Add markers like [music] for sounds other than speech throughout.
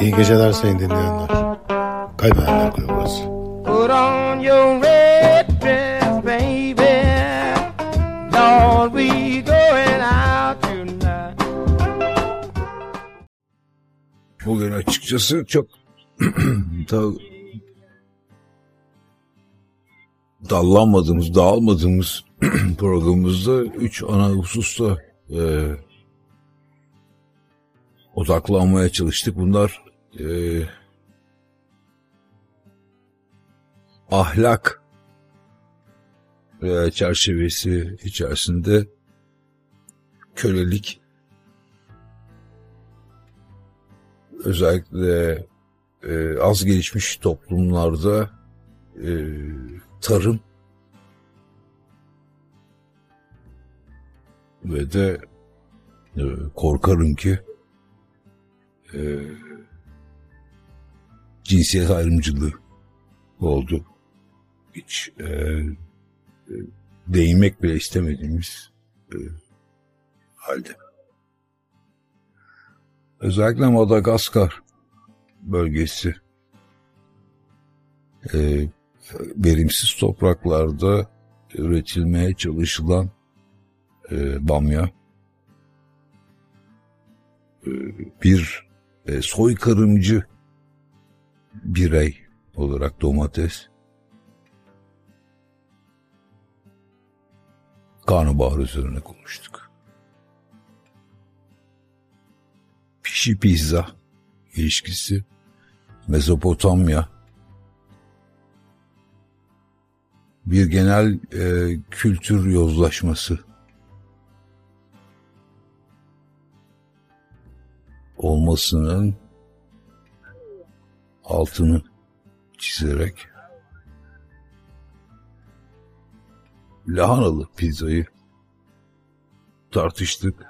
İyi geceler sayın dinleyenler. Kaybedenler Kulübü burası. Put on your red dress, baby. Lord, we going out tonight. Bugün açıkçası çok [clears throat] da dallanmadığımız, dağılmadığımız [clears throat] programımızda üç ana hususta e, odaklanmaya çalıştık. Bunlar e, ahlak e, çerçevesi içerisinde kölelik özellikle e, az gelişmiş toplumlarda e, tarım ve de e, korkarım ki e, cinsiyet ayrımcılığı oldu. Hiç e, e, değinmek bile istemediğimiz e, halde. Özellikle Madagaskar bölgesi e, verimsiz topraklarda üretilmeye çalışılan e, bamya e, bir e, soykırımcı birey olarak domates karnabahar üzerine konuştuk. Pişi pizza ilişkisi Mezopotamya bir genel e, kültür yozlaşması olmasının altını çizerek lahanalı pizzayı tartıştık.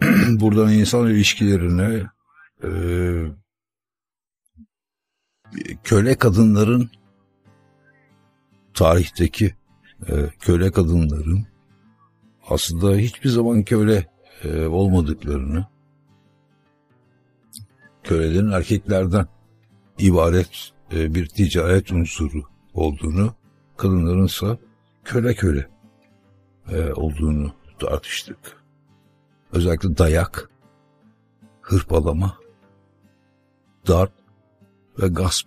[clears throat] Buradan insan ilişkilerine e, köle kadınların tarihteki e, köle kadınların aslında hiçbir zaman köle e, olmadıklarını kölelerin erkeklerden ibaret e, bir ticaret unsuru olduğunu kadınların ise köle köle e, olduğunu tartıştık. Özellikle dayak, hırpalama, darp ve gasp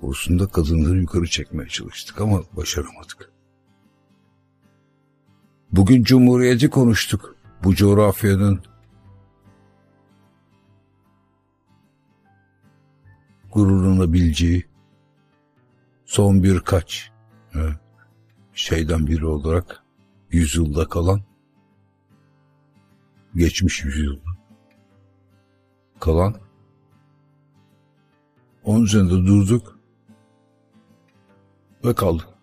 konusunda kadınları yukarı çekmeye çalıştık ama başaramadık. Bugün Cumhuriyeti konuştuk. Bu coğrafyanın gururlanabileceği son birkaç şeyden biri olarak yüzyılda kalan geçmiş yüzyılda kalan. Onun üzerinde durduk ve kaldık.